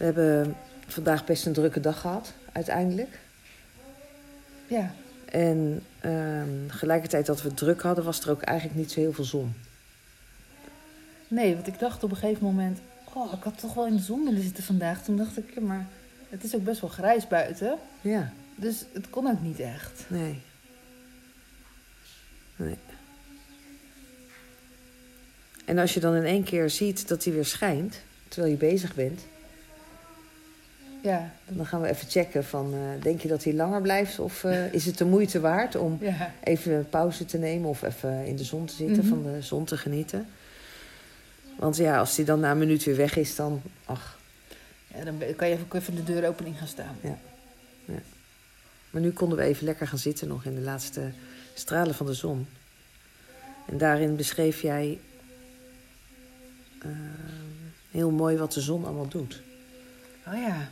We hebben vandaag best een drukke dag gehad, uiteindelijk. Ja. En ehm gelijkertijd dat we het druk hadden, was er ook eigenlijk niet zo heel veel zon. Nee, want ik dacht op een gegeven moment... Oh, ik had toch wel in de zon willen zitten vandaag. Toen dacht ik, ja, maar het is ook best wel grijs buiten. Ja, Dus het kon ook niet echt. nee. Nee. En als je dan in één keer ziet dat hij weer schijnt, terwijl je bezig bent, Ja. dan gaan we even checken van, eh, denk je dat hij langer blijft of eh, is het de moeite waard om Ja. even een pauze te nemen of even in de zon te zitten, Mhm. van de zon te genieten. Want ja, als hij dan na een minuut weer weg is, dan, ach. ja dan kan je even, even de deur opening gaan staan. Maar nu konden we even lekker gaan zitten nog in de laatste stralen van de zon. En daarin beschreef jij eh, heel mooi wat de zon allemaal doet. Oh ja.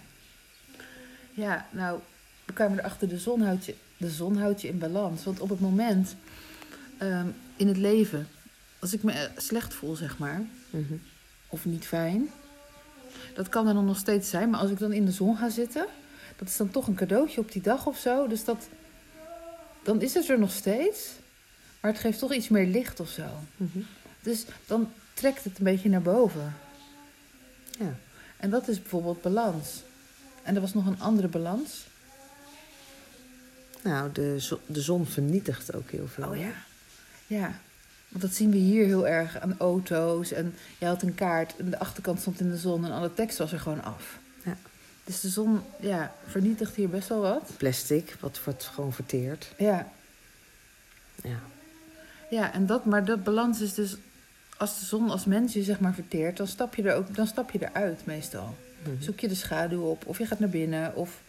Ja, nou, we kwamen erachter, de zon houdt je, de zon houdt je in balans. Want op het moment ehm, in het leven, als ik me slecht voel, zeg maar, Mhm. of niet fijn, dat kan er dan nog steeds zijn. Maar als ik dan in de zon ga zitten, dat is dan toch een cadeautje op die dag of zo. Dus dat, dan is het er nog steeds, maar het geeft toch iets meer licht of zo. Mhm. Dus dan trekt het een beetje naar boven. Ja. En dat is bijvoorbeeld balans. En er was nog een andere balans. Nou, de, zo- de zon vernietigt ook heel veel. Oh Ja, want dat zien we hier heel erg aan auto's. En je had een kaart en de achterkant stond in de zon en alle tekst was er gewoon af. Ja. Dus de zon ja, vernietigt hier best wel wat. Plastic, wat wordt gewoon verteerd. Ja, Ja. ja en dat, maar dat balans is dus... Als de zon als mens je zeg maar verteert, dan stap je, er ook, dan stap je eruit meestal. Mhm. Zoek je de schaduw op of je gaat naar binnen. Of...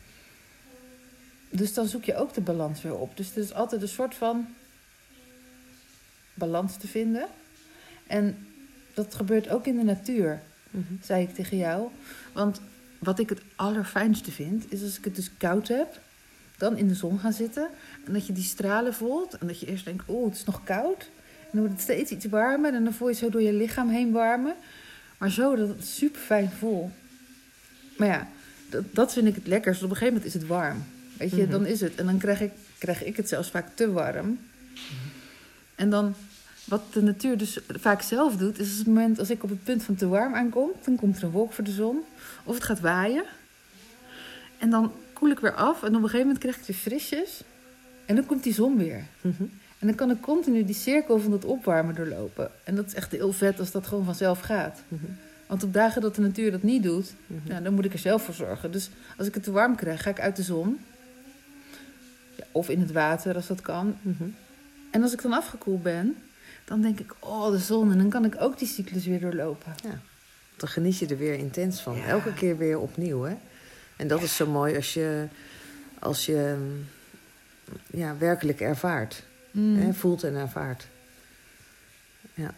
Dus dan zoek je ook de balans weer op. Dus het is altijd een soort van balans te vinden. En dat gebeurt ook in de natuur, Mhm. zei ik tegen jou. Want wat ik het allerfijnste vind, is als ik het dus koud heb, dan in de zon gaan zitten. En dat je die stralen voelt. En dat je eerst denkt, oh, het is nog koud. En dan wordt het steeds iets warmer. En dan voel je zo door je lichaam heen warmen. Maar zo dat het super fijn voelt. Maar ja, dat, dat vind ik het lekkerst. Op een gegeven moment is het warm. Weet je, Mhm. dan is het. En dan krijg ik, krijg ik het zelfs vaak te warm. En dan, wat de natuur dus vaak zelf doet, is op het moment als ik op het punt van te warm aankom, dan komt er een wolk voor de zon. Of het gaat waaien. En dan koel ik weer af. En op een gegeven moment krijg ik weer frisjes. En dan komt die zon weer. Mhm. En dan kan ik continu die cirkel van dat opwarmen doorlopen. En dat is echt heel vet als dat gewoon vanzelf gaat. Mhm. Want op dagen dat de natuur dat niet doet, Mhm. ja, dan moet ik er zelf voor zorgen. Dus als ik het te warm krijg, ga ik uit de zon. Ja, of in het water als dat kan. Mhm. En als ik dan afgekoeld ben, dan denk ik, oh, de zon. En dan kan ik ook die cyclus weer doorlopen. Dan geniet je er weer intens van. Ja. Elke keer weer opnieuw, hè? En dat is zo mooi als je, als je mm, ja, werkelijk ervaart. Mm. Hè? Voelt en ervaart. Ja.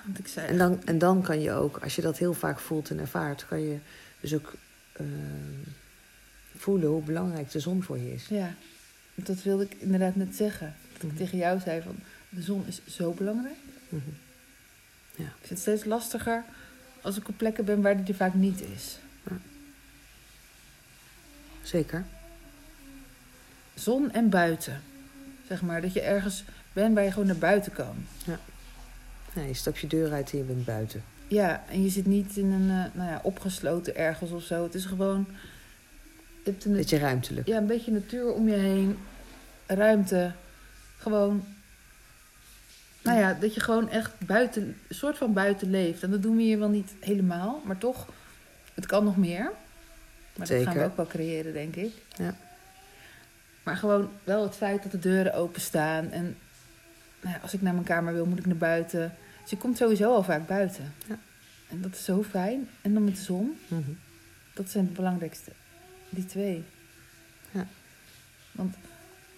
Ja, want ik zei En dan, en dan kan je ook, als je dat heel vaak voelt en ervaart, kan je dus ook eh, voelen hoe belangrijk de zon voor je is. Ja, dat wilde ik inderdaad net zeggen. Dat ik Mhm. tegen jou zei van, de zon is zo belangrijk. Mhm. Ik vind het steeds lastiger als ik op plekken ben waar die er vaak niet is. Zeker. Zon en buiten. Zeg maar, dat je ergens bent waar je gewoon naar buiten kan. Ja, je stapt je deur uit en je bent buiten. Ja, en je zit niet in een, eh, nou ja, opgesloten ergens of zo. Het is gewoon, je hebt een, Beetje ruimtelijk. ja, een beetje natuur om je heen. Ruimte. Gewoon, nou ja, dat je gewoon echt buiten, een soort van buiten leeft. En dat doen we hier wel niet helemaal, maar toch, het kan nog meer. Maar dat gaan we Zeker. ook wel creëren, denk ik. Ja. Maar gewoon wel het feit dat de deuren openstaan. En nou ja, als ik naar mijn kamer wil, moet ik naar buiten. Dus je komt sowieso al vaak buiten. Ja. En dat is zo fijn. En dan met de zon. Mhm. Dat zijn het belangrijkste. Die twee. Ja. Want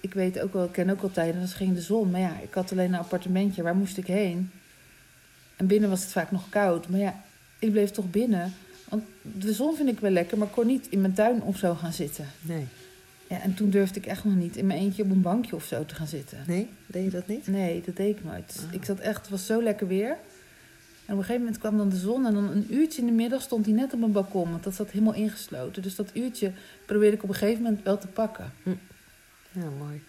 ik weet ook wel, ik ken ook wel tijden, dan ging de zon. Maar ja, ik had alleen een appartementje. Waar moest ik heen? En binnen was het vaak nog koud. Maar ja, ik bleef toch binnen. Want de zon vind ik wel lekker, maar ik kon niet in mijn tuin of zo gaan zitten. Nee. Ja, en toen durfde ik echt nog niet in mijn eentje op een bankje of zo te gaan zitten. Nee? Deed je dat niet? Nee, dat deed ik nooit. Ah. Ik zat echt, het was zo lekker weer. En op een gegeven moment kwam dan de zon en dan een uurtje in de middag stond hij net op mijn balkon. Want dat zat helemaal ingesloten. Dus dat uurtje probeerde ik op een gegeven moment wel te pakken. Ja, mooi.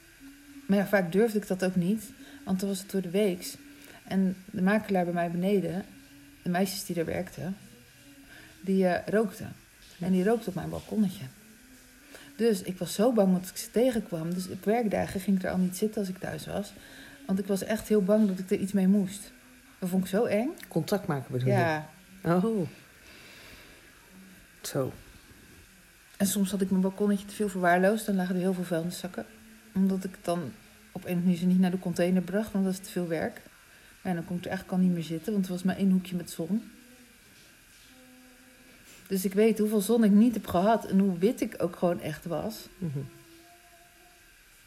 Maar ja, vaak durfde ik dat ook niet. Want dan was het door de weeks. En de makelaar bij mij beneden, de meisjes die daar werkten, die eh, rookten. En die rookte op mijn balkonnetje. Dus ik was zo bang dat ik ze tegenkwam. Dus op werkdagen ging ik er al niet zitten als ik thuis was. Want ik was echt heel bang dat ik er iets mee moest. Dat vond ik zo eng. Contact maken bedoel Ja. je? Oh. Zo. En soms had ik mijn balkonnetje te veel verwaarloosd. Dan lagen er heel veel vuilniszakken. Omdat ik het dan op een of andere manier niet naar de container bracht. Want dat is te veel werk. En dan kon ik er eigenlijk al niet meer zitten. Want er was maar één hoekje met zon. Dus ik weet hoeveel zon ik niet heb gehad. En hoe wit ik ook gewoon echt was. Mhm.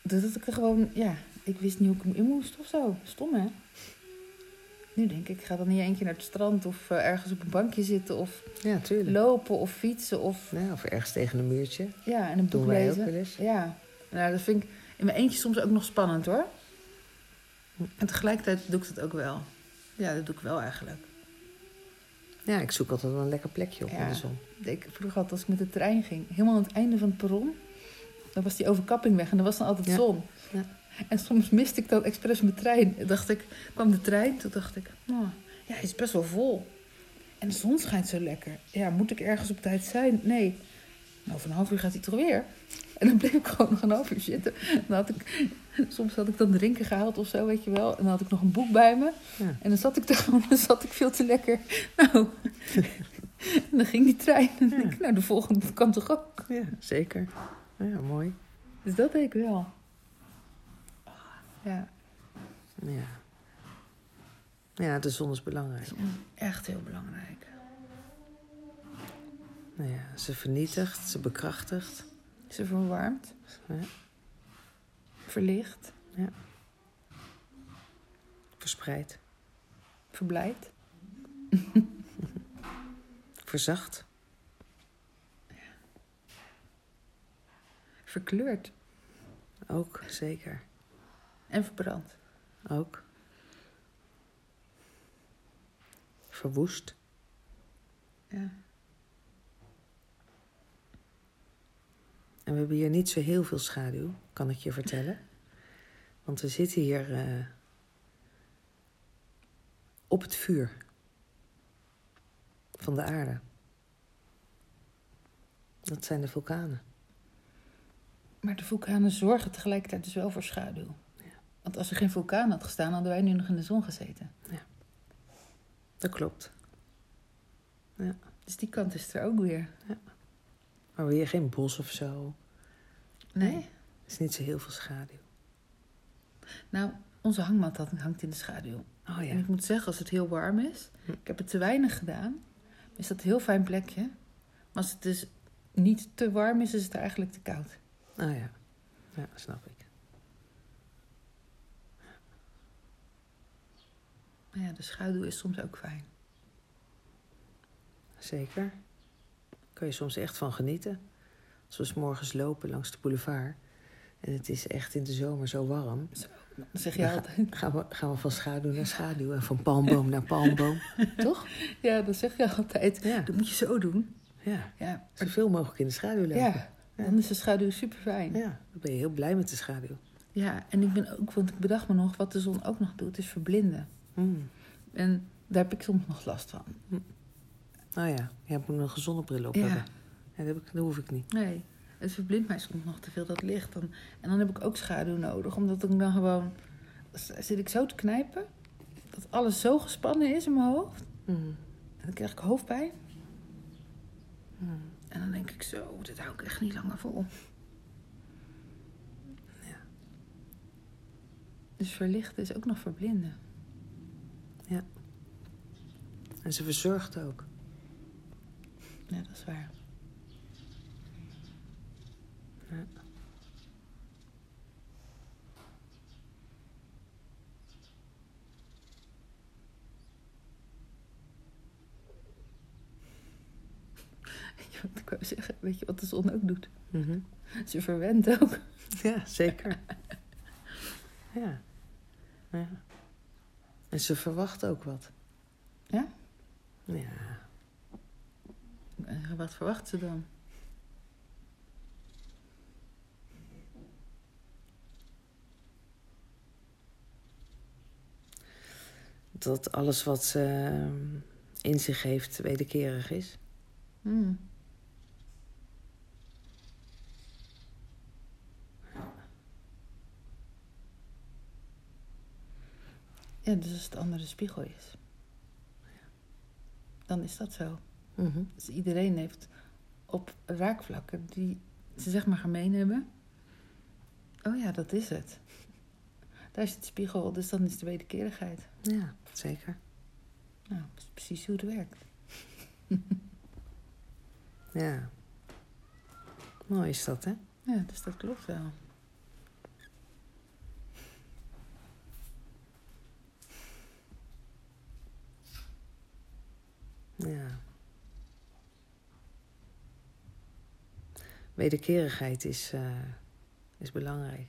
Dat ik er gewoon, ja, ik wist niet hoe ik hem in moest of zo. Stom hè? Nu denk ik, ik ga dan niet keer naar het strand of eh, ergens op een bankje zitten of Ja, tuurlijk. lopen of fietsen of Ja, of ergens tegen een muurtje. ja, en een boek Doen wij ook lezen. wel eens. Ja, nou, dat vind ik in mijn eentje soms ook nog spannend hoor. En tegelijkertijd doe ik dat ook wel. Ja, dat doe ik wel eigenlijk. Ja, ik zoek altijd wel een lekker plekje op Ja. in de zon. Ik vroeger altijd als ik met de trein ging, helemaal aan het einde van het perron, dan was die overkapping weg en dan was dan altijd Ja. zon. Ja. En soms miste ik dan expres mijn trein. Dacht ik, kwam de trein, toen dacht ik, nou, ja, hij is best wel vol. En de zon schijnt zo lekker. Ja, moet ik ergens op tijd zijn? Nee. Nou, over een half uur gaat hij toch weer? En dan bleef ik gewoon nog een half uur zitten. Dan had ik, soms had ik dan drinken gehaald of zo, weet je wel. En dan had ik nog een boek bij me. Ja. En dan zat ik er gewoon, dan zat ik veel te lekker. Nou, en dan ging die trein. En dan denk ik, nou, de volgende kan toch ook? ja, zeker. Ja, mooi. Dus dat deed ik wel. Ja, Ja. Ja, de zon is belangrijk. dat is echt heel belangrijk. Nou ja, ze vernietigt, ze bekrachtigt. Ze verwarmt, Ja. verlicht, Verspreidt, verblijdt. verzacht. Verkleurt Ook, zeker. en verbrandt. Ook. Verwoest. Ja. En we hebben hier niet zo heel veel schaduw, kan ik je vertellen. Want we zitten hier eh, op het vuur van de aarde. Dat zijn de vulkanen. Maar de vulkanen zorgen tegelijkertijd dus wel voor schaduw. Want als er geen vulkaan had gestaan, hadden wij nu nog in de zon gezeten. Dat klopt. Dus die kant is er ook weer. Maar we hier geen bos of zo. Nee? Er is niet zo heel veel schaduw. Nou, onze hangmat hangt in de schaduw. Oh En ja. ik moet zeggen, als het heel warm is, Hm. ik heb het te weinig gedaan, is dat een heel fijn plekje. Maar als het dus niet te warm is, is het eigenlijk te koud. Oh ja. Ja, snap ik. Maar ja, de schaduw is soms ook fijn. Zeker. Kan je soms echt van genieten. Als we 's morgens lopen langs de boulevard. En het is echt in de zomer zo warm. Dan zeg je Ja. altijd. Gaan we, gaan we van schaduw naar schaduw. En van palmboom naar palmboom. Toch? Ja, dat zeg je altijd. Ja. Dat moet je zo doen. Ja. Ja, Zoveel mogelijk in de schaduw lopen. ja dan is de schaduw super fijn. Ja. Ja, dan ben je heel blij met de schaduw. en ik ben ook, want ik bedacht me nog, wat de zon ook nog doet, is verblinden. Mm. En daar heb ik soms nog last van. Oh ja, je moet een zonnebril op Ja. hebben. Ja, dat, heb ik, dat hoef ik niet. Nee, het verblindt mij soms nog te veel dat licht. Dan, en dan heb ik ook schaduw nodig, omdat ik dan gewoon... Zit ik zo te knijpen, dat alles zo gespannen is in mijn hoofd. Mm. En dan krijg ik hoofdpijn. Mm. En dan denk ik zo, dit hou ik echt niet langer vol. Ja. Dus verlichten is ook nog verblinden. En ze verzorgt ook. Ja, dat is waar. Ja. Weet je wat ik wou zeggen? Weet je wat de zon ook doet? Mhm. Ze verwendt ook. Ja, zeker. ja. ja. En ze verwacht ook wat. Ja? Ja. En wat verwacht ze dan? Dat alles wat ze eh, in zich heeft wederkerig is. Hmm. Ja, dus als het andere spiegel is, dan is dat zo. Mhm. Dus iedereen heeft op raakvlakken die ze zeg maar gemeen hebben. Oh ja, dat is het. Daar is het spiegel, dus dan is de wederkerigheid. Ja, zeker. Nou, dat is precies hoe het werkt. Ja. Mooi is dat, hè? Ja, dus dat klopt wel. Ja. Wederkerigheid is, eh, is belangrijk.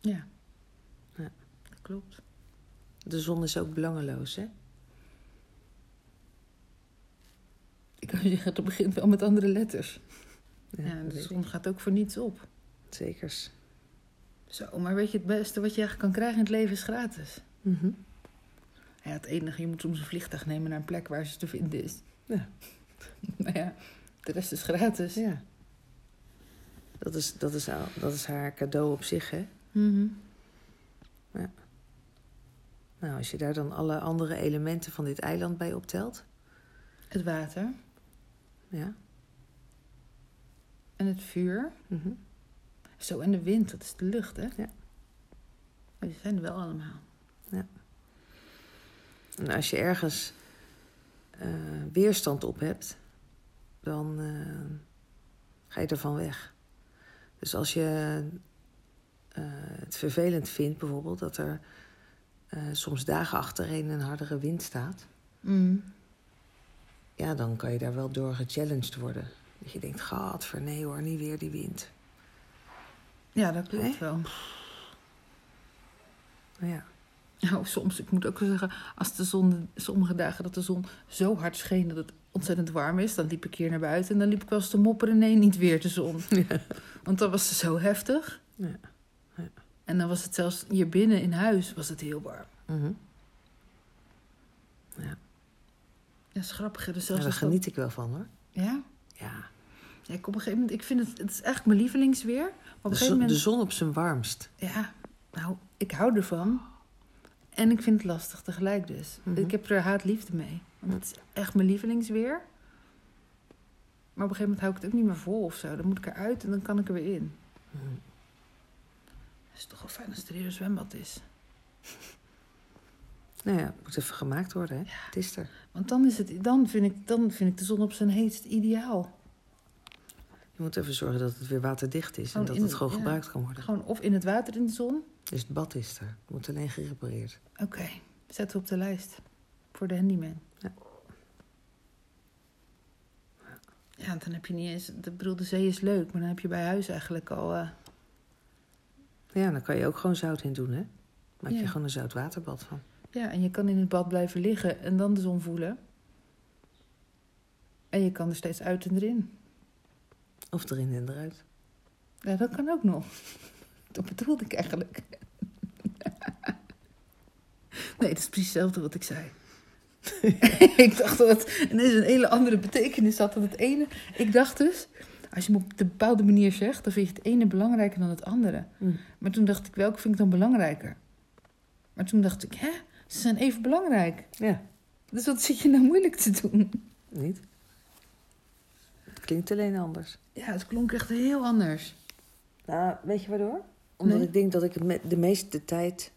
Ja. Ja. Dat klopt. De zon is ook belangeloos, hè? Ik kan zeggen, het begint wel met andere letters. Ja, dat de zon gaat ook voor niets op. Zekers. Zo, maar weet je, het beste wat je eigenlijk kan krijgen in het leven is gratis. Mhm. Ja, het enige, je moet soms een vliegtuig nemen naar een plek waar ze te vinden is. Ja. maar ja, de rest is gratis. Ja. Dat is, dat, is, al- dat is haar cadeau op zich, hè? Mhm. Nou, als je daar dan alle andere elementen van dit eiland bij optelt. Het water Ja. en het vuur. Mhm. Zo, en de wind, dat is de lucht, hè? Ja. Maar die zijn er wel allemaal. En als je ergens eh, weerstand op hebt, dan eh, ga je ervan weg. Dus als je eh, het vervelend vindt, bijvoorbeeld, dat er eh, soms dagen achtereen een hardere wind staat, Mhm. ja, dan kan je daar wel door gechallenged worden. Dat je denkt, gadver, nee hoor, niet weer die wind. Ja, dat klopt wel. Nou ja, Nou, soms, ik moet ook zeggen, als de zon, sommige dagen dat de zon zo hard scheen dat het ontzettend warm is, dan liep ik hier naar buiten en dan liep ik wel eens te mopperen, nee, niet weer de zon. Want dan was het zo heftig. Ja. En dan was het zelfs hier binnen in huis was het heel warm. Mhm. Ja, is grappig. Dus Ja, zelfs daar dat- geniet ik wel van hoor. Ja? Ja. ja, ik op een gegeven moment, ik vind het, het is echt mijn lievelingsweer. Maar op een gegeven moment, de zon op zijn warmst. ja, nou, ik hou ervan. En ik vind het lastig tegelijk dus. Mhm. Ik heb er haat-liefde mee. Want het is echt mijn lievelingsweer. Maar op een gegeven moment hou ik het ook niet meer vol of zo. Dan moet ik eruit en dan kan ik er weer in. Mhm. Het is toch wel fijn als er hier een zwembad is. Nou ja, het moet even gemaakt worden, hè? Het is er. Want dan, is het, dan, vind ik, dan vind ik de zon op zijn heetst ideaal. Je moet even zorgen dat het weer waterdicht is en dat het gewoon ja. gebruikt kan worden. Gewoon of in het water in de zon. Dus het bad is er. Het moet alleen gerepareerd. Oké, zetten we op de lijst. Voor de handyman. Ja. Ja, dan heb je niet eens... Ik bedoel, de zee is leuk, maar dan heb je bij huis eigenlijk al... eh, Ja, dan kan je ook gewoon zout in doen, hè? Maak je gewoon een zoutwaterbad van. ja, en je kan in het bad blijven liggen en dan de zon voelen. En je kan er steeds uit en erin. Of erin en eruit. Ja, dat kan ook nog. Dat bedoelde ik eigenlijk. Nee, dat is precies hetzelfde wat ik zei. ik dacht dat het ineens een hele andere betekenis had dan het ene. Ik dacht dus, als je hem op een bepaalde manier zegt, dan vind je het ene belangrijker dan het andere. Mm. Maar toen dacht ik, welke vind ik dan belangrijker? Maar toen dacht ik, hè, ze zijn even belangrijk. Ja, Dus wat zit je nou moeilijk te doen? niet? Het klinkt alleen anders. Ja, het klonk echt heel anders. Nou, weet je waardoor? Omdat Nee. ik denk dat ik de meeste tijd...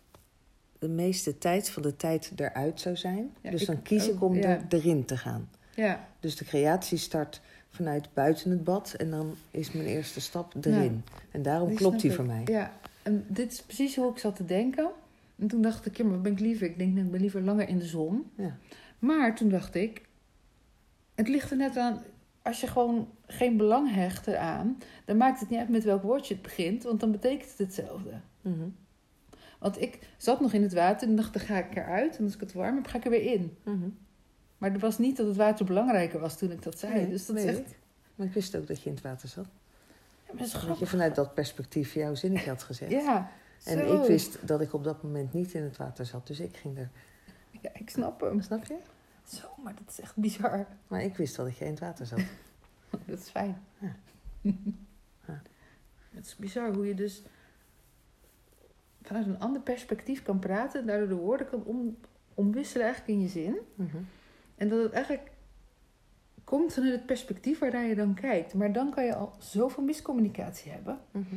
de meeste tijd van de tijd eruit zou zijn. Ja, dus dan kies ik om ja. er, erin te gaan. Ja, Dus de creatie start vanuit buiten het bad... en dan is mijn eerste stap erin. En daarom Die klopt die voor mij. Ja, en dit is precies hoe ik zat te denken. En toen dacht ik, ja, maar wat ben ik liever? Ik denk, nou, ik ben liever langer in de zon. Ja. Maar toen dacht ik, het ligt er net aan... Als je gewoon geen belang hecht eraan... dan maakt het niet uit met welk woordje het begint... want dan betekent het hetzelfde. Mhm. Want ik zat nog in het water en dacht, dan ga ik eruit. En als ik het warm heb, ga ik er weer in. Mhm. Maar het was niet dat het water belangrijker was toen ik dat zei. Nee, dus dat is echt... ik. Maar ik wist ook dat je in het water zat. Ja, maar dat je vanuit dat perspectief jouw zinnetje had gezet. Ja, en zo. ik wist dat ik op dat moment niet in het water zat. Dus ik ging er. Ja, ik snap hem. Snap je? Zo, maar dat is echt bizar. Maar ik wist dat ik in het water zat. Dat is fijn. Ja. Ja. Het is bizar hoe je dus vanuit een ander perspectief kan praten... en daardoor de woorden kan om, omwisselen eigenlijk in je zin. Mhm. En dat het eigenlijk komt vanuit het perspectief waar je dan kijkt. Maar dan kan je al zoveel miscommunicatie hebben. Mhm.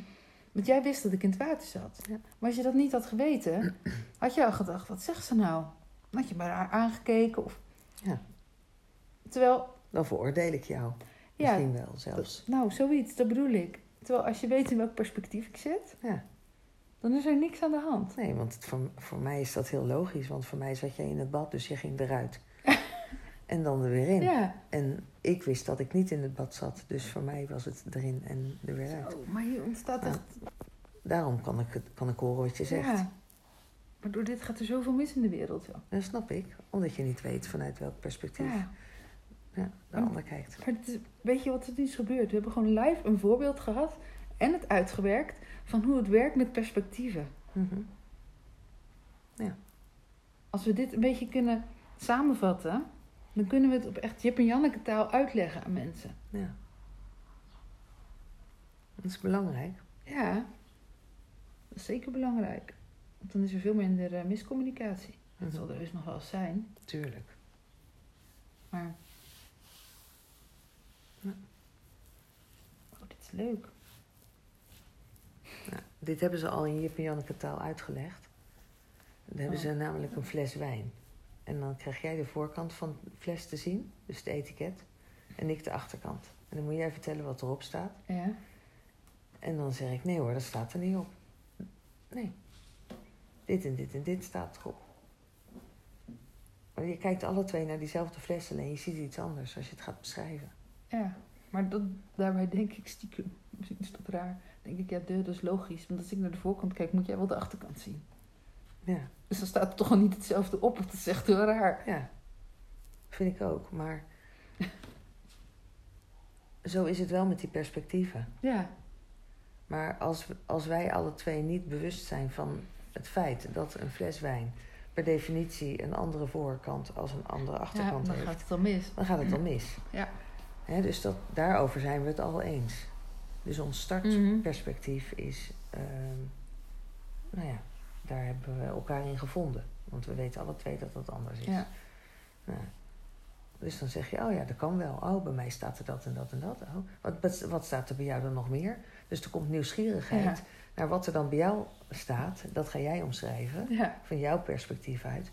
Want jij wist dat ik in het water zat. Ja. Maar als je dat niet had geweten, had je al gedacht, wat zegt ze nou? Had je maar haar aangekeken. Of... Ja. Terwijl, Dan veroordeel ik jou. ja, Misschien wel zelfs. nou, zoiets, dat bedoel ik. Terwijl als je weet in welk perspectief ik zit, Ja. dan is er niks aan de hand. Nee, want het, voor, voor mij is dat heel logisch. Want voor mij zat je in het bad, dus je ging eruit. en dan er weer in. Ja, En ik wist dat ik niet in het bad zat. Dus voor mij was het erin en er weer uit. Zo, maar hier ontstaat echt... Daarom kan ik, het, kan ik horen wat je zegt. Ja. Maar door dit gaat er zoveel mis in de wereld. Joh. Dat snap ik. Omdat je niet weet vanuit welk perspectief Ja. ja, de ander kijkt. Maar is- weet je wat er nu is gebeurd? We hebben gewoon live een voorbeeld gehad en het uitgewerkt van hoe het werkt met perspectieven. Mhm. Als we dit een beetje kunnen samenvatten, dan kunnen we het op echt Jip en Janneke taal uitleggen aan mensen. Ja. Dat is belangrijk. Ja, dat is zeker belangrijk. Want dan is er veel minder eh, miscommunicatie. Dat Mhm. zal er dus nog wel eens zijn, Tuurlijk. maar... Ja. Oh, dit is leuk. Ja, dit hebben ze al in Jip en Janneke taal uitgelegd. Dan hebben Oh. ze namelijk een fles wijn. En dan krijg jij de voorkant van de fles te zien, dus het etiket. En ik de achterkant. En dan moet jij vertellen wat erop staat. Ja, En dan zeg ik, nee hoor, dat staat er niet op. Nee. Dit en dit en dit staat erop. Maar je kijkt alle twee naar diezelfde fles, alleen je ziet iets anders als je het gaat beschrijven. ja. Maar dat, daarbij denk ik stiekem, misschien is dat raar, denk ik, ja, dat is logisch. Want als ik naar de voorkant kijk, moet jij wel de achterkant zien. Ja, Dus dan staat er toch al niet hetzelfde op. Dat is echt heel raar. ja. Vind ik ook. Maar zo is het wel met die perspectieven. Ja, Maar als, als wij alle twee niet bewust zijn van het feit dat een fles wijn per definitie een andere voorkant als een andere ja achterkant dan heeft, gaat het al mis. dan gaat het al mis. Ja. Dus dat, daarover zijn we het al eens. Dus ons startperspectief is, ehm, nou ja, daar hebben we elkaar in gevonden. Want we weten alle twee dat dat anders is. Ja. Nou, dus dan zeg je, oh ja, dat kan wel. Oh, bij mij staat er dat en dat en dat. Oh, wat, wat, staat er bij jou dan nog meer? Dus er komt nieuwsgierigheid Ja. naar wat er dan bij jou staat. Dat ga jij omschrijven, Ja. van jouw perspectief uit.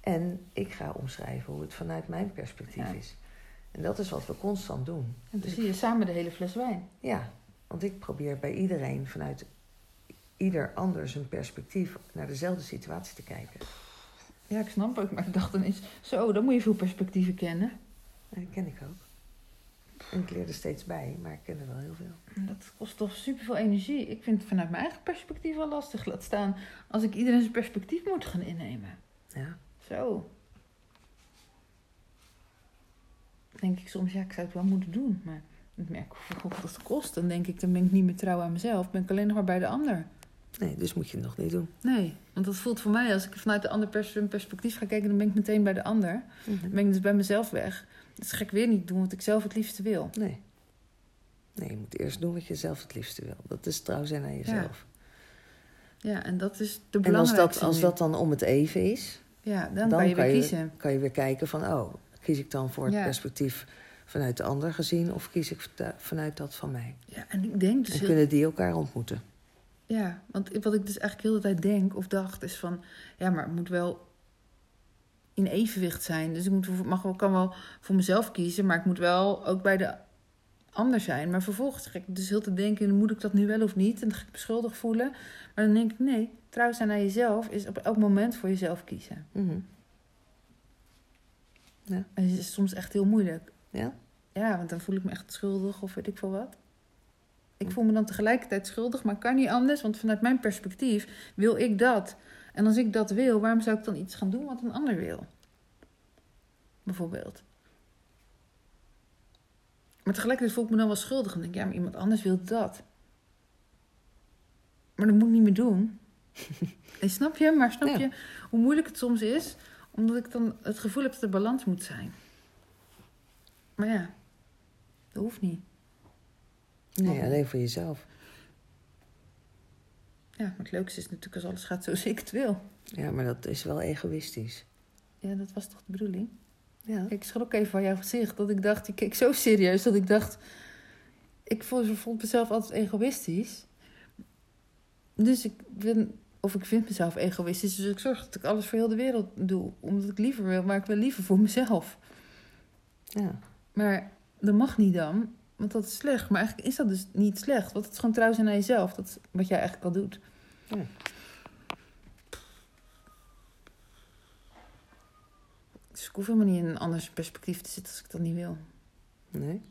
En ik ga omschrijven hoe het vanuit mijn perspectief Ja. is. En dat is wat we constant doen. En dan zie je samen de hele fles wijn. Ja, want ik probeer bij iedereen vanuit ieder ander zijn perspectief naar dezelfde situatie te kijken. Ja, ik snap het. Maar ik dacht dan eens, zo, dan moet je veel perspectieven kennen. En dat ken ik ook. En ik leer er steeds bij, maar ik ken er wel heel veel. Dat kost toch superveel energie. Ik vind het vanuit mijn eigen perspectief al lastig. Laat staan als ik iedereen zijn perspectief moet gaan innemen. Ja, Zo. Denk ik soms, ja, ik zou het wel moeten doen. Maar ik merk hoeveel dat kost. Dan denk ik, dan ben ik niet meer trouw aan mezelf. Ben ik alleen nog maar bij de ander. Nee, dus moet je het nog niet doen. Nee, want dat voelt voor mij, als ik vanuit de ander pers- perspectief ga kijken, dan ben ik meteen bij de ander. Mhm. Dan ben ik dus bij mezelf weg. Dat ga ik weer niet doen wat ik zelf het liefste wil. Nee. Nee, je moet eerst doen wat je zelf het liefste wil. Dat is trouw zijn aan jezelf. Ja, en dat is de en als belangrijkste dat, als dat dan om het even is, Ja, dan, kan je weer kiezen. kan je weer kijken van, oh, kies ik dan voor het Ja. perspectief vanuit de ander gezien of kies ik vanuit dat van mij? Ja, en ik denk dus... En kunnen die elkaar ontmoeten? Ja, want wat ik dus eigenlijk heel de tijd denk of dacht is van... Ja, maar het moet wel in evenwicht zijn. Dus ik moet, mag wel, kan wel voor mezelf kiezen, maar ik moet wel ook bij de ander zijn. Maar vervolgens ga ik dus heel te denken, moet ik dat nu wel of niet? En dan ga ik me schuldig voelen. Maar dan denk ik, nee, trouw zijn aan jezelf is op elk moment voor jezelf kiezen. Mhm. En het is soms echt heel moeilijk. Ja? Ja, want dan voel ik me echt schuldig of weet ik veel wat. Ik voel me dan tegelijkertijd schuldig, maar kan niet anders. Want vanuit mijn perspectief wil ik dat. En als ik dat wil, waarom zou ik dan iets gaan doen wat een ander wil? Bijvoorbeeld. Maar tegelijkertijd voel ik me dan wel schuldig. En denk ik, ja, maar iemand anders wil dat. Maar dat moet ik niet meer doen. Nee, snap je? Maar snap Ja. je hoe moeilijk het soms is? Omdat ik dan het gevoel heb dat er balans moet zijn. Maar ja, dat hoeft niet. Nee, alleen voor jezelf. Ja, maar het leukste is natuurlijk als alles gaat zoals ik het wil. Ja, maar dat is wel egoïstisch. Ja, dat was toch de bedoeling? Ja. Ik schrok even van jouw gezicht. Dat ik dacht, je keek zo serieus dat ik dacht... Ik vond, vond mezelf altijd egoïstisch. Dus ik ben... Of ik vind mezelf egoïstisch. Dus ik zorg dat ik alles voor heel de wereld doe. Omdat ik liever wil, maar ik wil liever voor mezelf. Ja. Maar dat mag niet dan. Want dat is slecht. Maar eigenlijk is dat dus niet slecht. Want het is gewoon trouw zijn naar jezelf. Dat is wat jij eigenlijk al doet. Ja. Dus ik hoef helemaal niet in een ander perspectief te zitten als ik dat niet wil. Nee?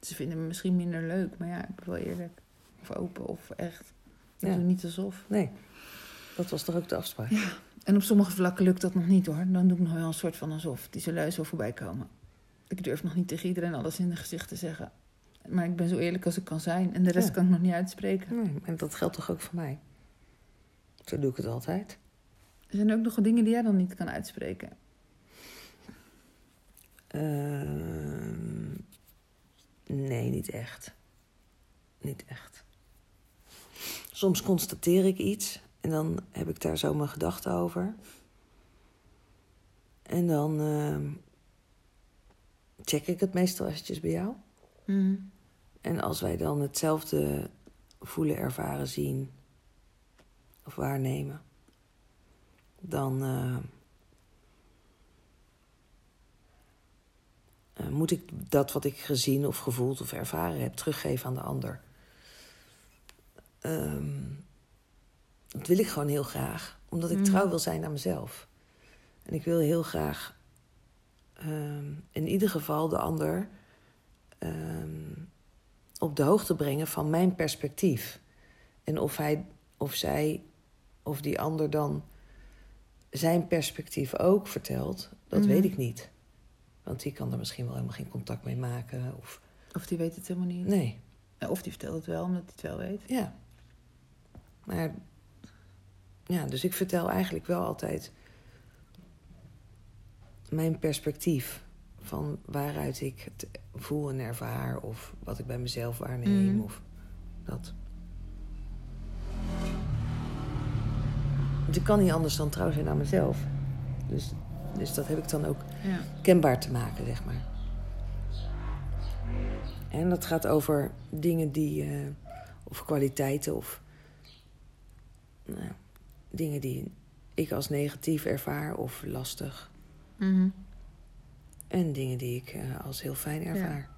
Ze vinden me misschien minder leuk, maar ja, ik ben wel eerlijk. Of open, of echt. Ik Ja. doe niet alsof. Nee. Dat was toch ook de afspraak? En op sommige vlakken lukt dat nog niet hoor. Dan doe ik nog wel een soort van alsof. Die zullen zo voorbij komen. Ik durf nog niet tegen iedereen alles in de gezicht te zeggen. Maar ik ben zo eerlijk als ik kan zijn. En de rest Ja. kan ik nog niet uitspreken. Nee, en dat geldt toch ook voor mij? Zo doe ik het altijd. Er zijn ook nog dingen die jij dan niet kan uitspreken. Ehm, nee, niet echt. Niet echt. Soms constateer ik iets en dan heb ik daar zo mijn gedachten over. En dan ehm, check ik het meestal eventjes bij jou. Mhm. En als wij dan hetzelfde voelen, ervaren, zien of waarnemen, dan eh, eh, moet ik dat wat ik gezien of gevoeld of ervaren heb teruggeven aan de ander. Ehm, dat wil ik gewoon heel graag, omdat ik Mhm. trouw wil zijn aan mezelf. En ik wil heel graag ehm, in ieder geval de ander ehm, op de hoogte brengen van mijn perspectief. En of hij of zij of die ander dan zijn perspectief ook vertelt, dat Mhm. weet ik niet. Want die kan er misschien wel helemaal geen contact mee maken. Of Of die weet het helemaal niet. nee, Of die vertelt het wel, omdat hij het wel weet. ja. Maar ja, dus ik vertel eigenlijk wel altijd mijn perspectief van waaruit ik het voel en ervaar of wat ik bij mezelf waarneem Mhm. of dat. Want ik kan niet anders dan trouw zijn aan mezelf. Dus, dus dat heb ik dan ook Ja. kenbaar te maken, zeg maar. En dat gaat over dingen die, eh, of kwaliteiten of nou, dingen die ik als negatief ervaar of lastig. Mhm. En dingen die ik eh, als heel fijn ervaar.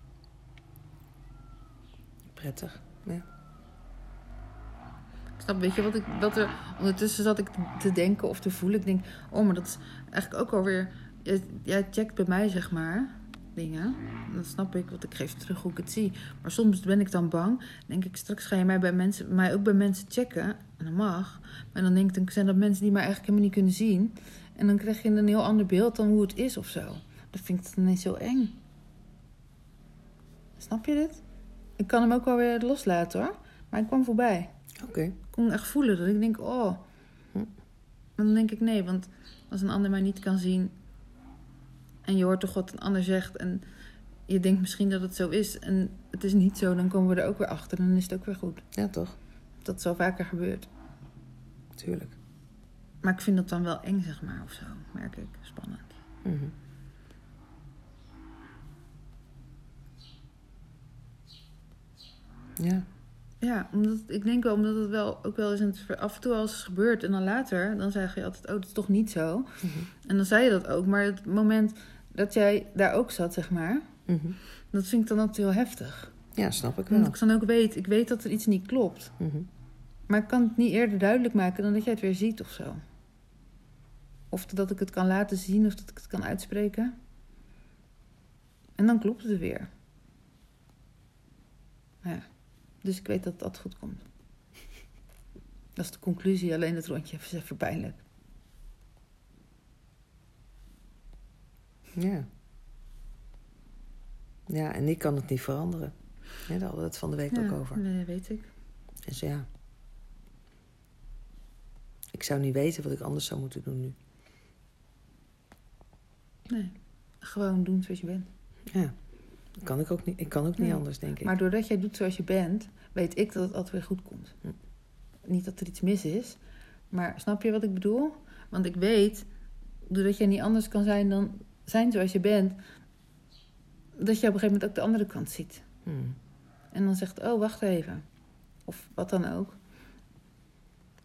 Prettig, ja. Ik snap, weet je wat ik, wat er, ondertussen zat ik te denken of te voelen. Ik denk, oh, maar dat is eigenlijk ook alweer, jij, jij checkt bij mij, zeg maar, dingen. Dat snap ik, want ik geef terug hoe ik het zie. Maar soms ben ik dan bang. denk ik, straks ga je mij, bij mensen, mij ook bij mensen checken. En dat mag. Maar dan denk ik, dan zijn dat mensen die mij eigenlijk helemaal niet kunnen zien. En dan krijg je een heel ander beeld dan hoe het is of zo. Dat vind ik dan niet zo eng. Snap je dit? Ik kan hem ook wel weer loslaten hoor. Maar ik kwam voorbij Oké. ik kon echt voelen dat ik denk, oh. Hm. Maar dan denk ik, nee, want als een ander mij niet kan zien... en je hoort toch wat een ander zegt... en je denkt misschien dat het zo is... en het is niet zo, dan komen we er ook weer achter... en dan is het ook weer goed. Ja, toch? Dat is zo vaker gebeurt. Tuurlijk. Maar ik vind dat dan wel eng, zeg maar, of zo. Merk ik. Spannend. Mhm. Ja. Ja, omdat, ik denk wel, omdat het wel ook wel eens af en toe als het gebeurt... en dan later, dan zeg je altijd, oh, dat is toch niet zo. Mhm. En dan zei je dat ook. Maar het moment dat jij daar ook zat, zeg maar... Mhm. dat vind ik dan altijd heel heftig. Ja, snap ik wel. Omdat ik dan ook weet, ik weet dat er iets niet klopt. Maar ik kan het niet eerder duidelijk maken dan dat jij het weer ziet of zo. Of dat ik het kan laten zien of dat ik het kan uitspreken. En dan klopt het weer. Ja. Dus ik weet dat dat goed komt. Dat is de conclusie, alleen het rondje is even pijnlijk. Ja. Ja, en ik kan het niet veranderen. Ja, daar hadden we het van de week Ja, ook over. Nee, weet ik. Dus ja. Ik zou niet weten wat ik anders zou moeten doen nu. Nee. Gewoon doen zoals je bent. Ja. Dat kan ik ook niet, ik kan ook niet Nee. anders, denk ik. Maar doordat jij doet zoals je bent, weet ik dat het altijd weer goed komt. Hm. Niet dat er iets mis is, maar snap je wat ik bedoel? Want ik weet, doordat jij niet anders kan zijn dan zijn zoals je bent, dat je op een gegeven moment ook de andere kant ziet. Hmm. En dan zegt, oh, wacht even. Of wat dan ook.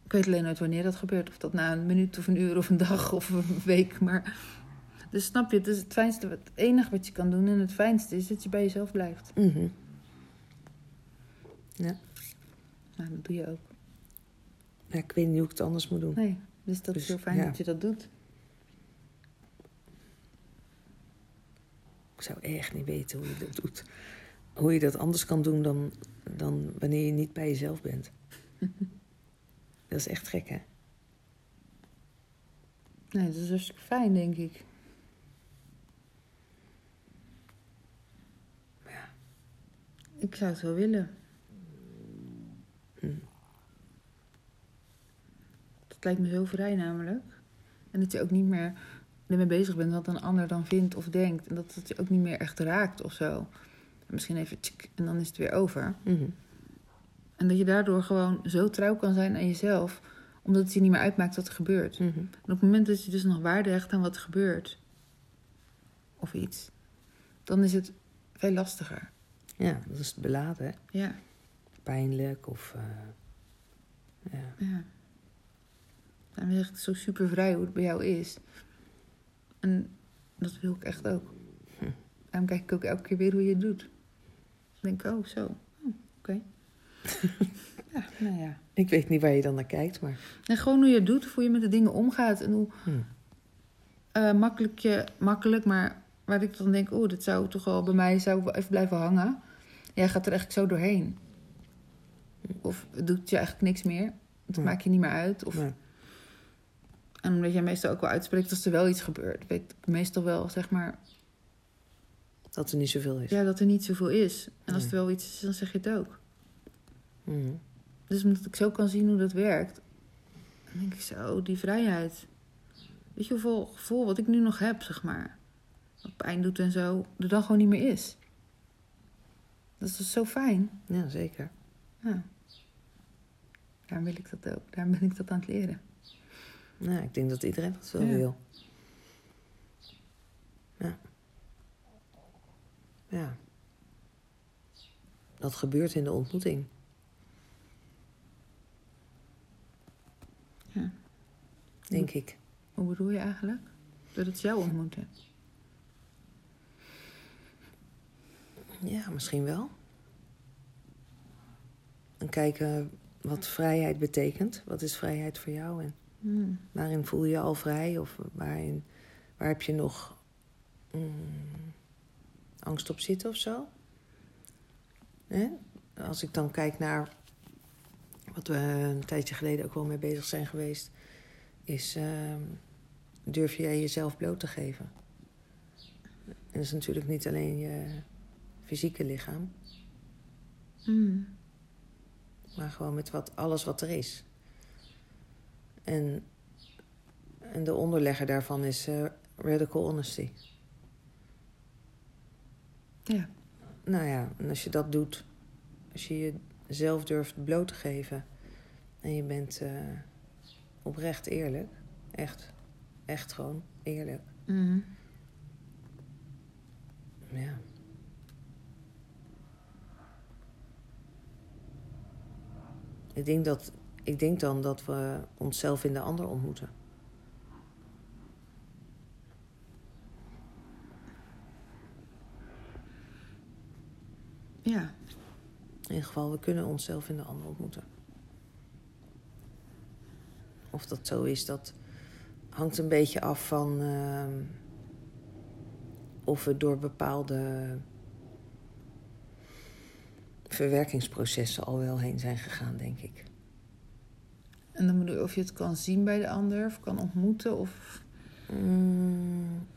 Ik weet alleen nooit wanneer dat gebeurt. Of dat na een minuut of een uur of een dag of een week. Maar... Dus snap je, het is het fijnste, het enige wat je kan doen. En het fijnste is dat je bij jezelf blijft. Mhm. Nou, dat doe je ook. Ja, ik weet niet hoe ik het anders moet doen. Nee, dus dat Dus, is heel fijn ja. dat je dat doet. Ik zou echt niet weten hoe je dat doet. Hoe je dat anders kan doen dan, dan wanneer je niet bij jezelf bent. Dat is echt gek, hè? Nee, dat is hartstikke fijn, denk ik. Ik zou het wel willen. Hm. Dat lijkt me zo vrij namelijk. En dat je ook niet meer ermee bezig bent wat een ander dan vindt of denkt. En dat het je ook niet meer echt raakt of zo. En misschien even tsk, en dan is het weer over. Mhm. En dat je daardoor gewoon zo trouw kan zijn aan jezelf. Omdat het je niet meer uitmaakt wat er gebeurt. Mhm. En op het moment dat je dus nog waarde hecht aan wat er gebeurt. Of iets. Dan is het veel lastiger. Ja, dat is beladen, hè? Ja, Pijnlijk of... eh, ja. ja. Zeg ik het zo super vrij hoe het bij jou is. En dat wil ik echt ook. Hm. Daarom kijk ik ook elke keer weer hoe je het doet. Dan denk ik, oh zo. Oh, Oké. ja, nou ja. Ik weet niet waar je dan naar kijkt, maar... En gewoon hoe je het doet, hoe je met de dingen omgaat. En hoe Hm. eh, makkelijk je, makkelijk, maar waar ik dan denk, oh, dit zou toch wel bij mij zou even blijven hangen. Jij gaat er eigenlijk zo doorheen. Of het doet je eigenlijk niks meer. Het maakt je niet meer uit. Of, Nee. En omdat jij meestal ook wel uitspreekt als er wel iets gebeurt. Weet ik meestal wel, zeg maar, Dat er niet zoveel is. ja, dat er niet zoveel is. En als Nee. er wel iets is, dan zeg je het ook. Mhm. Dus omdat ik zo kan zien hoe dat werkt, dan denk ik zo, die vrijheid. Weet je hoeveel gevoel wat ik nu nog heb, zeg maar. Wat pijn doet en zo, er dan gewoon niet meer is. Dat is zo fijn. Ja, zeker. Ja. Daarom wil ik dat ook. Daarom ben ik dat aan het leren. Nou, ik denk dat iedereen dat wel Ja. wil. Ja. Ja. Dat gebeurt in de ontmoeting. Ja. Denk ik. Hoe bedoel je eigenlijk? Dat het jou ontmoeten. Ja, misschien wel. En kijken wat vrijheid betekent. Wat is vrijheid voor jou? En Hmm. waarin voel je je al vrij? Of waarin, waar heb je nog mm, angst op zitten of zo? Hè? Als ik dan kijk naar wat we een tijdje geleden ook wel mee bezig zijn geweest, is ehm, durf jij jezelf bloot te geven? En dat is natuurlijk niet alleen je fysieke lichaam, Hmm. maar gewoon met wat, alles wat er is. En, en de onderlegger daarvan is eh, radical honesty. Ja. Nou ja, en als je dat doet, als je jezelf durft bloot te geven en je bent eh, oprecht eerlijk, echt, echt gewoon eerlijk, Hmm. ja. Ik denk, dat, ik denk dan dat we onszelf in de ander ontmoeten. Ja. In ieder geval, we kunnen onszelf in de ander ontmoeten. Of dat zo is, dat hangt een beetje af van ehm, of we door bepaalde verwerkingsprocessen al wel heen zijn gegaan, denk ik. En dan bedoel je of je het kan zien bij de ander of kan ontmoeten of... Mm,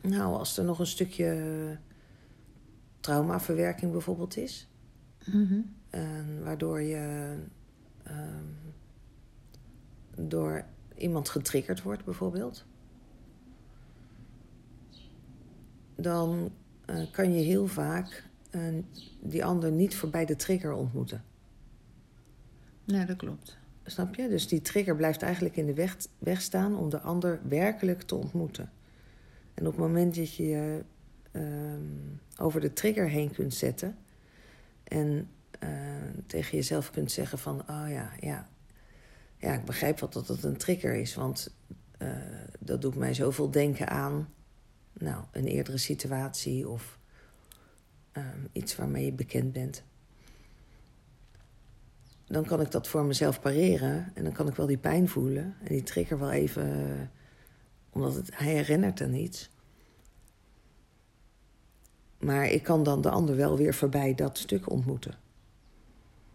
nou, als er nog een stukje traumaverwerking bijvoorbeeld is. Mhm. En waardoor je ehm, door iemand getriggerd wordt, bijvoorbeeld. Dan eh, kan je heel vaak eh, die ander niet voorbij de trigger ontmoeten. Ja, dat klopt. Snap je? Dus die trigger blijft eigenlijk in de weg, weg staan om de ander werkelijk te ontmoeten. En op het moment dat je je ehm, over de trigger heen kunt zetten en eh, tegen jezelf kunt zeggen van, oh ja, ja, ja, ik begrijp wel dat het een trigger is, want eh, dat doet mij zoveel denken aan, nou, een eerdere situatie of ehm, iets waarmee je bekend bent. Dan kan ik dat voor mezelf pareren en dan kan ik wel die pijn voelen en die trigger wel even, omdat het, hij herinnert aan iets. Maar ik kan dan de ander wel weer voorbij dat stuk ontmoeten.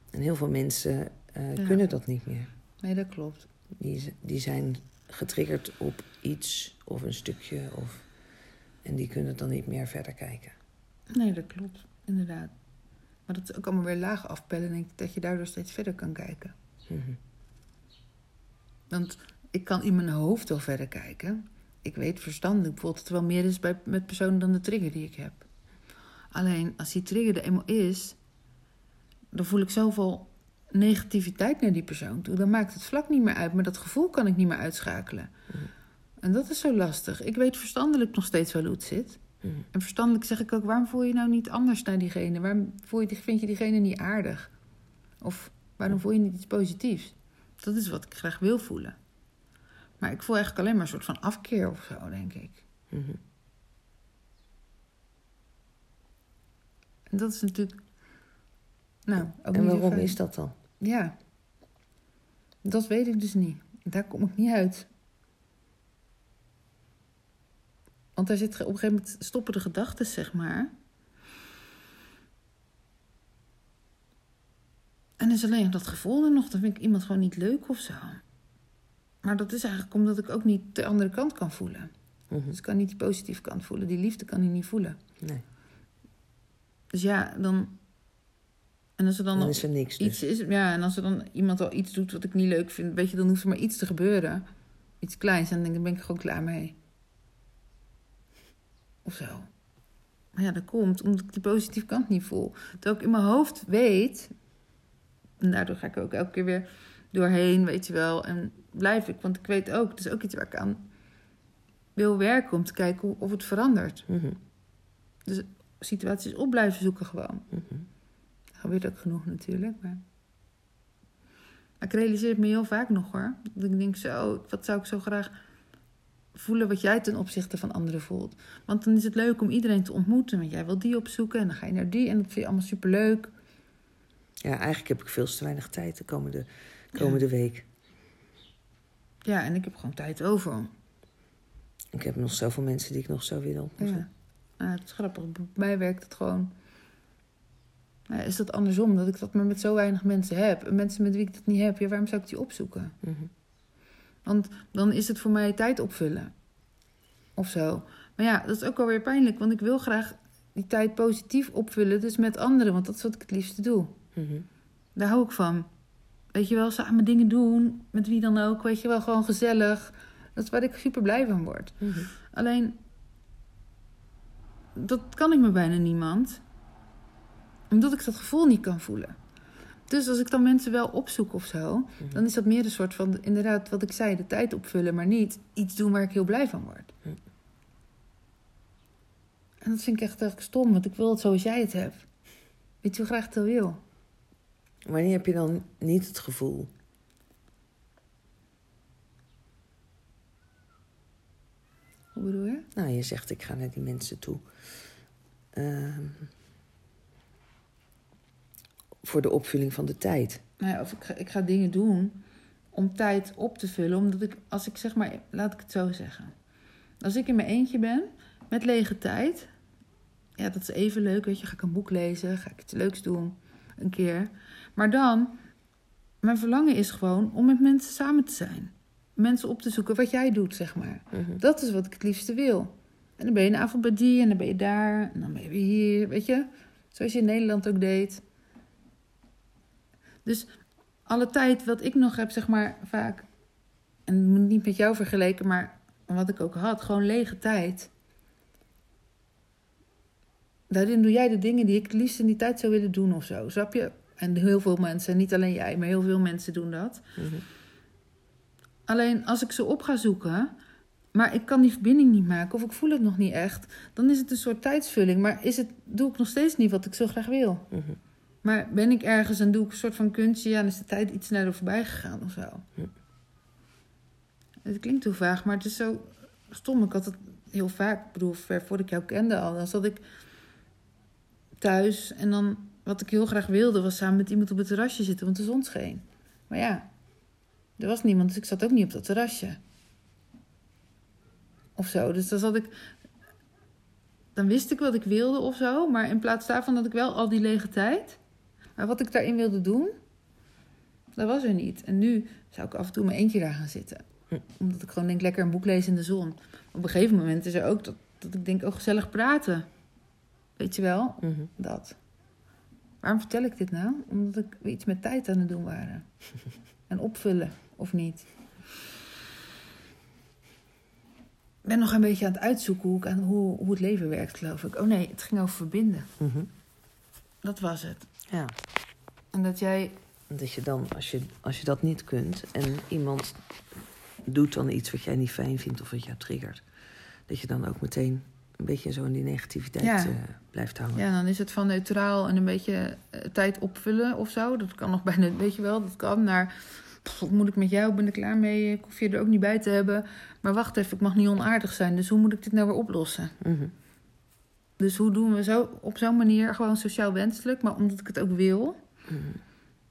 En heel veel mensen eh, Ja. kunnen dat niet meer. Nee, dat klopt. Die, die zijn getriggerd op iets of een stukje. Of, en die kunnen dan niet meer verder kijken. Nee, dat klopt. Inderdaad. Maar dat is ook allemaal weer laag afpellen. Denk ik dat je daardoor steeds verder kan kijken. Mhm. Want ik kan in mijn hoofd wel verder kijken. Ik weet verstandelijk bijvoorbeeld dat er wel meer is bij, met personen dan de trigger die ik heb. Alleen als die trigger er eenmaal is, dan voel ik zoveel negativiteit naar die persoon toe. Dan maakt het vlak niet meer uit, maar dat gevoel kan ik niet meer uitschakelen. Mhm. En dat is zo lastig. Ik weet verstandelijk nog steeds wel hoe het zit. Mhm. En verstandelijk zeg ik ook, waarom voel je nou niet anders naar diegene? Waarom voel je, vind je diegene niet aardig? Of waarom voel je niet iets positiefs? Dat is wat ik graag wil voelen. Maar ik voel eigenlijk alleen maar een soort van afkeer of zo, denk ik. Mhm. En dat is natuurlijk... Nou, ook En waarom is dat dan? Ja. Dat weet ik dus niet. Daar kom ik niet uit. Want daar zit op een gegeven moment stoppen de gedachten, zeg maar. En is alleen dat gevoel er nog. Dan vind ik iemand gewoon niet leuk of zo. Maar dat is eigenlijk omdat ik ook niet de andere kant kan voelen. Mhm. Dus ik kan niet die positieve kant voelen. Die liefde kan ik niet voelen. Nee, Dus ja, dan... En als er dan, dan is er niks dus. iets is... Ja, en als er dan iemand al iets doet wat ik niet leuk vind... Weet je, dan hoeft er maar iets te gebeuren. Iets kleins. En dan denk ik, dan ben ik er gewoon klaar mee. Of zo. Maar ja, dat komt omdat ik die positieve kant niet voel. Terwijl ik in mijn hoofd weet... En daardoor ga ik ook elke keer weer doorheen, weet je wel. En blijf ik, want ik weet ook... Het is ook iets waar ik aan wil werken... om te kijken of het verandert. Mhm. Situaties op blijven zoeken gewoon. Mhm. gebeurt ook genoeg natuurlijk. Maar... maar ik realiseer het me heel vaak nog hoor. Dat ik denk zo, wat zou ik zo graag voelen wat jij ten opzichte van anderen voelt. Want dan is het leuk om iedereen te ontmoeten. Want jij wil die opzoeken en dan ga je naar die. En dat vind je allemaal superleuk. Ja, eigenlijk heb ik veel te weinig tijd de komende, komende week. Ja, en ik heb gewoon tijd over. Ik heb nog zoveel mensen die ik nog zo wil ontmoeten. Ja. Nou, het is grappig. Bij mij werkt het gewoon... Nou, is dat andersom, dat ik dat maar met zo weinig mensen heb. En mensen met wie ik dat niet heb, ja, waarom zou ik die opzoeken? Mhm. Want dan is het voor mij tijd opvullen. Of zo. Maar ja, dat is ook alweer pijnlijk. Want ik wil graag die tijd positief opvullen. Dus met anderen. Want dat is wat ik het liefste doe. Mhm. Daar hou ik van. Weet je wel, samen dingen doen. Met wie dan ook. Weet je wel, gewoon gezellig. Dat is waar ik super blij van word. Mhm. Alleen, dat kan ik met bijna niemand. Omdat ik dat gevoel niet kan voelen. Dus als ik dan mensen wel opzoek of zo, Mhm. dan is dat meer een soort van, inderdaad, wat ik zei, de tijd opvullen, maar niet iets doen waar ik heel blij van word. En dat vind ik echt echt stom, want ik wil het zoals jij het hebt. Weet je hoe graag ik het wil? Wanneer heb je dan niet het gevoel? Hoe bedoel je? Nou, je zegt ik ga naar die mensen toe. Ehm, voor de opvulling van de tijd. Nou ja, of ik ga, ik ga dingen doen om tijd op te vullen. Omdat ik, als ik zeg maar, laat ik het zo zeggen. Als ik in mijn eentje ben, met lege tijd. Ja, dat is even leuk, weet je. Ga ik een boek lezen, ga ik iets leuks doen. een keer. Maar dan, mijn verlangen is gewoon om met mensen samen te zijn. Mensen op te zoeken wat jij doet, zeg maar. Mhm. Dat is wat ik het liefste wil. En dan ben je een avond bij die en dan ben je daar en dan ben je weer hier, weet je? Zoals je in Nederland ook deed. Dus alle tijd wat ik nog heb, zeg maar, vaak... En niet met jou vergeleken, maar wat ik ook had, gewoon lege tijd. Daarin doe jij de dingen die ik het liefst in die tijd zou willen doen of zo, snap je? En heel veel mensen, niet alleen jij, maar heel veel mensen doen dat. Mhm. Alleen als ik ze op ga zoeken, maar ik kan die verbinding niet maken of ik voel het nog niet echt, dan is het een soort tijdsvulling. Maar is het, doe ik nog steeds niet wat ik zo graag wil. Mhm. Maar ben ik ergens en doe ik een soort van kunstje, ja, dan is de tijd iets sneller voorbij gegaan of zo. Hm. Het klinkt heel vaag, maar het is zo stom. Ik had het heel vaak, ik bedoel, ver voordat ik jou kende al. Dan zat ik thuis en dan, wat ik heel graag wilde, was samen met iemand op het terrasje zitten, want de zon scheen. Maar ja, er was niemand, dus ik zat ook niet op dat terrasje. Of zo, dus dan zat ik... Dan wist ik wat ik wilde of zo, maar in plaats daarvan had ik wel al die lege tijd. Maar wat ik daarin wilde doen, dat was er niet. En nu zou ik af en toe mijn eentje daar gaan zitten. Hm. Omdat ik gewoon denk, lekker een boek lezen in de zon. Op een gegeven moment is er ook dat, dat ik denk, oh, gezellig praten. Weet je wel, Mhm. dat. Waarom vertel ik dit nou? Omdat ik iets met tijd aan het doen waren. En opvullen, of niet. Ik ben nog een beetje aan het uitzoeken hoe, ik aan, hoe, hoe het leven werkt, geloof ik. Oh nee, het ging over verbinden. Mhm. Dat was het. Ja, En dat jij... dat je dan, als je, als je dat niet kunt en iemand doet dan iets wat jij niet fijn vindt of wat jou triggert, dat je dan ook meteen een beetje zo in die negativiteit Ja. eh, blijft hangen. Ja, dan is het van neutraal en een beetje eh, tijd opvullen of zo. Dat kan nog bijna, weet je wel, dat kan naar... pff, Wat moet ik met jou? Ben ik klaar mee? Ik hoef je er ook niet bij te hebben. Maar wacht even, ik mag niet onaardig zijn. Dus hoe moet ik dit nou weer oplossen? Mhm. Dus hoe doen we zo op zo'n manier gewoon sociaal wenselijk, maar omdat ik het ook wil. Mhm.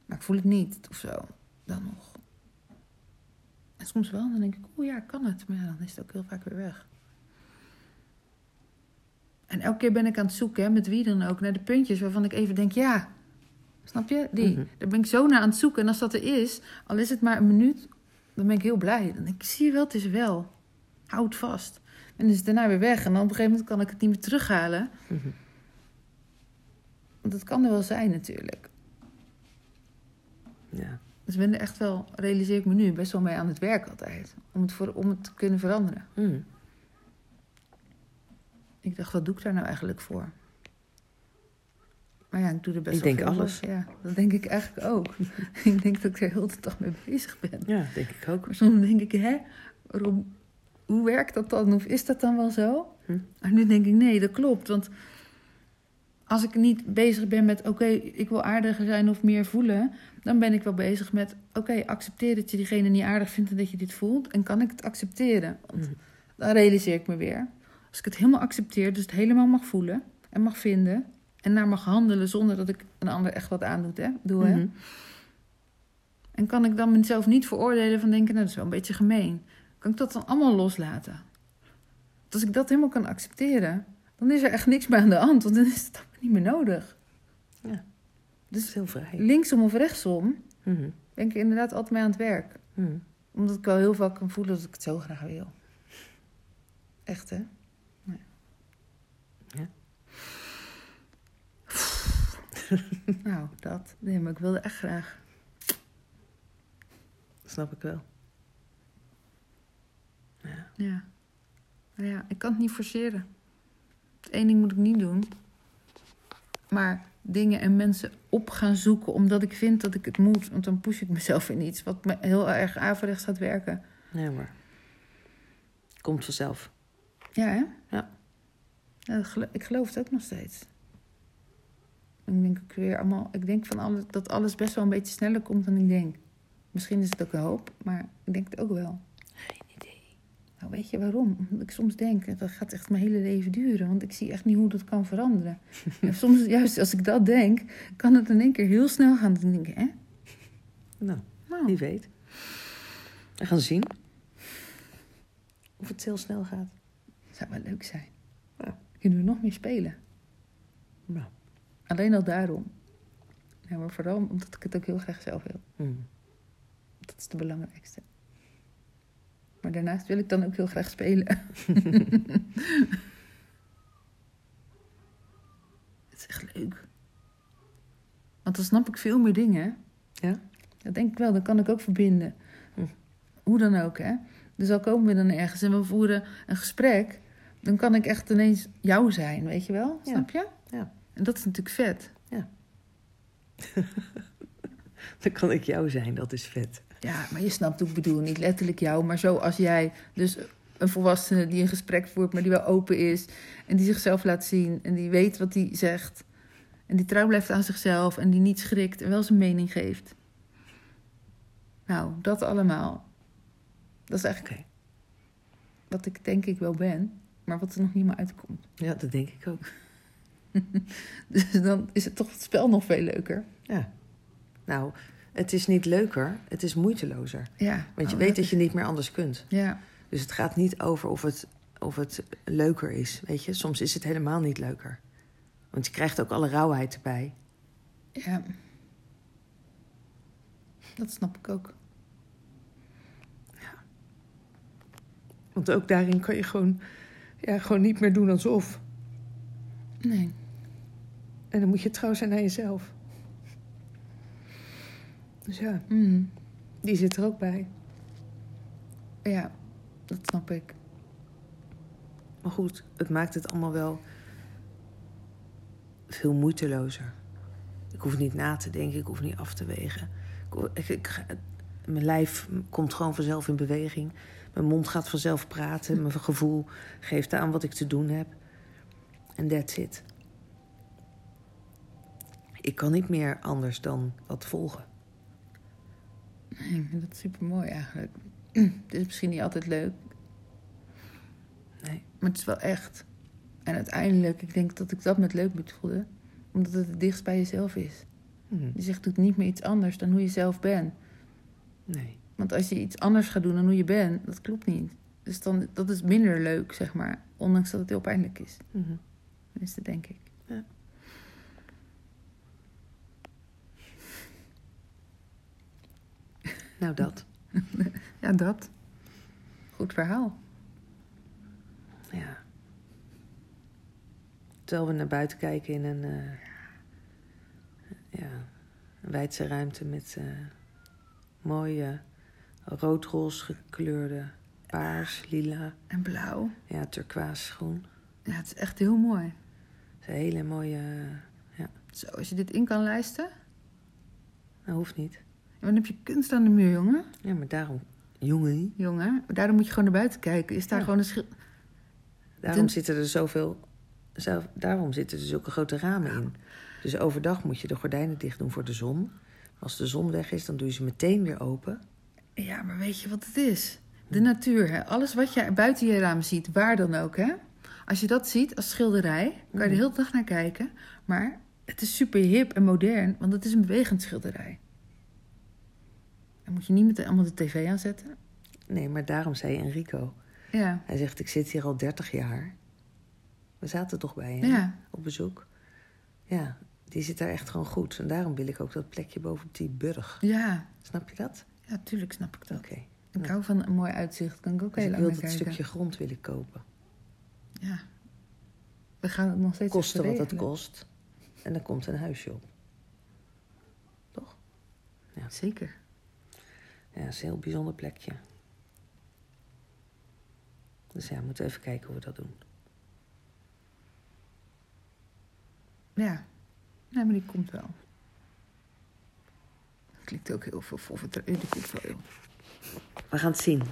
Maar ik voel het niet of zo. Dan nog. En soms wel, dan denk ik, oeh ja, kan het. Maar ja, dan is het ook heel vaak weer weg. En elke keer ben ik aan het zoeken, hè, met wie dan ook, naar de puntjes waarvan ik even denk, ja, snap je? Die. Mhm. Daar ben ik zo naar aan het zoeken. En als dat er is, al is het maar een minuut, dan ben ik heel blij. Dan denk ik, zie je wel, het is wel. Houd vast. En dan is het daarna weer weg. En dan op een gegeven moment kan ik het niet meer terughalen. Mhm. Want dat kan er wel zijn natuurlijk. Ja. Dus ik ben er echt wel, realiseer ik me nu, best wel mee aan het werk altijd. Om het, voor, om het te kunnen veranderen. Mhm. Ik dacht, wat doe ik daar nou eigenlijk voor? Maar ja, ik doe er best Ik wel denk veel alles. Ja, dat denk ik eigenlijk ook. ik denk dat ik er heel de dag mee bezig ben. ja, denk ik ook. Maar soms denk ik, hè, waarom, hoe werkt dat dan? Of is dat dan wel zo? Hm. Maar nu denk ik, nee, dat klopt. Want als ik niet bezig ben met, oké, ik wil aardiger zijn of meer voelen, dan ben ik wel bezig met, oké, accepteer dat je diegene niet aardig vindt en dat je dit voelt. En kan ik het accepteren? Want Mhm. dan realiseer ik me weer. Als ik het helemaal accepteer, dus het helemaal mag voelen en mag vinden en naar mag handelen zonder dat ik een ander echt wat aandoet, hè, doe, hè? Mhm. En kan ik dan mezelf niet veroordelen van denken, nou, dat is wel een beetje gemeen. Kan ik dat dan allemaal loslaten? Want Als ik dat helemaal kan accepteren, dan is er echt niks meer aan de hand, want dan is het niet meer nodig. Ja. Dus heel vrij. linksom of rechtsom Mhm. ben ik inderdaad altijd mee aan het werk. Mhm. Omdat ik wel heel vaak kan voelen dat ik het zo graag wil. Echt, hè? Nee. Ja. nou, dat. Nee, maar ik wilde echt graag. Snap ik wel. Ja. Ja. Ja, ik kan het niet forceren. Eén ding moet ik niet doen. Maar dingen en mensen op gaan zoeken omdat ik vind dat ik het moet. Want dan push ik mezelf in iets wat me heel erg averechts gaat werken. Nee maar. Komt vanzelf. Ja, hè? Ja. Ja, dat gelo- ik geloof het ook nog steeds. Ik denk ook weer allemaal. Ik denk van alles, dat alles best wel een beetje sneller komt dan ik denk. Misschien is het ook een hoop, maar ik denk het ook wel. Nou, weet je waarom? Omdat ik soms denk, dat gaat echt mijn hele leven duren. Want ik zie echt niet hoe dat kan veranderen. en soms, juist als ik dat denk, kan het in één keer heel snel gaan. Dan denk ik, hè? Nou, Nou, wie weet. We gaan zien. Of het heel snel gaat. zou wel leuk zijn. Ja. Kunnen we nog meer spelen? Nou, Alleen al daarom. Ja, maar vooral omdat ik het ook heel graag zelf wil. Hmm. Dat is de belangrijkste. Maar daarnaast wil ik dan ook heel graag spelen. het is echt leuk. Want dan snap ik veel meer dingen. Ja? Dat denk ik wel, dan kan ik ook verbinden. Hm. Hoe dan ook, hè. Dus al komen we dan ergens en we voeren een gesprek... dan kan ik echt ineens jou zijn, weet je wel? Ja. Snap je? Ja. En dat is natuurlijk vet. Dan kan ik jou zijn, dat is vet. Ja, maar je snapt hoe ik bedoel. Niet letterlijk jou, maar zo als jij. Dus een volwassene die een gesprek voert, maar die wel open is. En die zichzelf laat zien. En die weet wat hij zegt. En die trouw blijft aan zichzelf. En die niet schrikt en wel zijn mening geeft. Nou, dat allemaal. Dat is eigenlijk wat ik denk ik wel ben. Maar wat er nog niet meer uitkomt. Ja, dat denk ik ook. Dus dan is het toch het spel nog veel leuker. Ja. Nou, het is niet leuker, het is moeitelozer. Ja. Want je oh, weet dat je niet meer anders kunt. Ja. Dus het gaat niet over of het, of het leuker is. Weet je, soms is het helemaal niet leuker. Want je krijgt ook alle rauwheid erbij. Ja. Dat snap ik ook. Want ook daarin kan je gewoon, ja, gewoon niet meer doen alsof. Nee. En dan moet je trouw zijn aan jezelf. Dus ja, Mm. die zit er ook bij. Ja, dat snap ik. Maar goed, het maakt het allemaal wel veel moeitelozer. Ik hoef niet na te denken, ik hoef niet af te wegen. Ik, mijn lijf komt gewoon vanzelf in beweging. Mijn mond gaat vanzelf praten. Mijn gevoel geeft aan wat ik te doen heb. En that's it. Ik kan niet meer anders dan dat volgen. Nee, ik vind dat super mooi eigenlijk. Het is misschien niet altijd leuk, Nee. maar het is wel echt. En uiteindelijk, ik denk dat ik dat met leuk bedoelde, omdat het het dichtst bij jezelf is. Hm, Je zegt, doet niet meer iets anders dan hoe je zelf bent. Nee. Want als je iets anders gaat doen dan hoe je bent, dat klopt niet. Dus dan, dat is minder leuk, zeg maar. Ondanks dat het heel pijnlijk is. Mhm. Tenminste, denk ik. Nou, dat. Ja, dat. Goed verhaal. Ja. Terwijl we naar buiten kijken in een, eh, ja, een wijdse ruimte met eh, mooie rood-roze gekleurde paars, lila, En blauw. ja, turquoise groen. Ja, het is echt heel mooi. Het is een hele mooie, eh, Zo, als je dit in kan lijsten. dat hoeft niet. Dan heb je kunst aan de muur, jongen. Ja, maar daarom, jongen, Jongen, daarom moet je gewoon naar buiten kijken. Is daar Ja. gewoon een schil... daarom Ten- zitten er zoveel, zo, daarom zitten er zulke grote ramen in. Dus overdag moet je de gordijnen dicht doen voor de zon. Als de zon weg is, dan doe je ze meteen weer open. Ja, maar weet je wat het is? De natuur, hè? alles wat je buiten je raam ziet, waar dan ook, hè? Als je dat ziet als schilderij, kan je de hele dag naar kijken. Maar het is super hip en modern, want het is een bewegend schilderij. Dan moet je niet meteen allemaal de tv aanzetten. Nee, maar daarom zei Enrico. Ja, Hij zegt, ik zit hier al 30 jaar. We zaten toch bij hem ja, op bezoek. Ja, die zit daar echt gewoon goed. En daarom wil ik ook dat plekje boven op die burg. ja. Snap je dat? Ja, tuurlijk snap ik dat. Oké. Ik Ja. hou van een mooi uitzicht, kan ik ook Dus heel ik wil dat kijken. stukje grond willen kopen. Ja. We gaan het nog steeds Kosten wat het kost. En dan komt een huisje op. Zeker. Ja, dat is een heel bijzonder plekje. Dus ja, we moeten even kijken hoe we dat doen. Ja. Nee, maar die komt wel. Klinkt ook heel veel voor vertrouwen. We gaan het zien.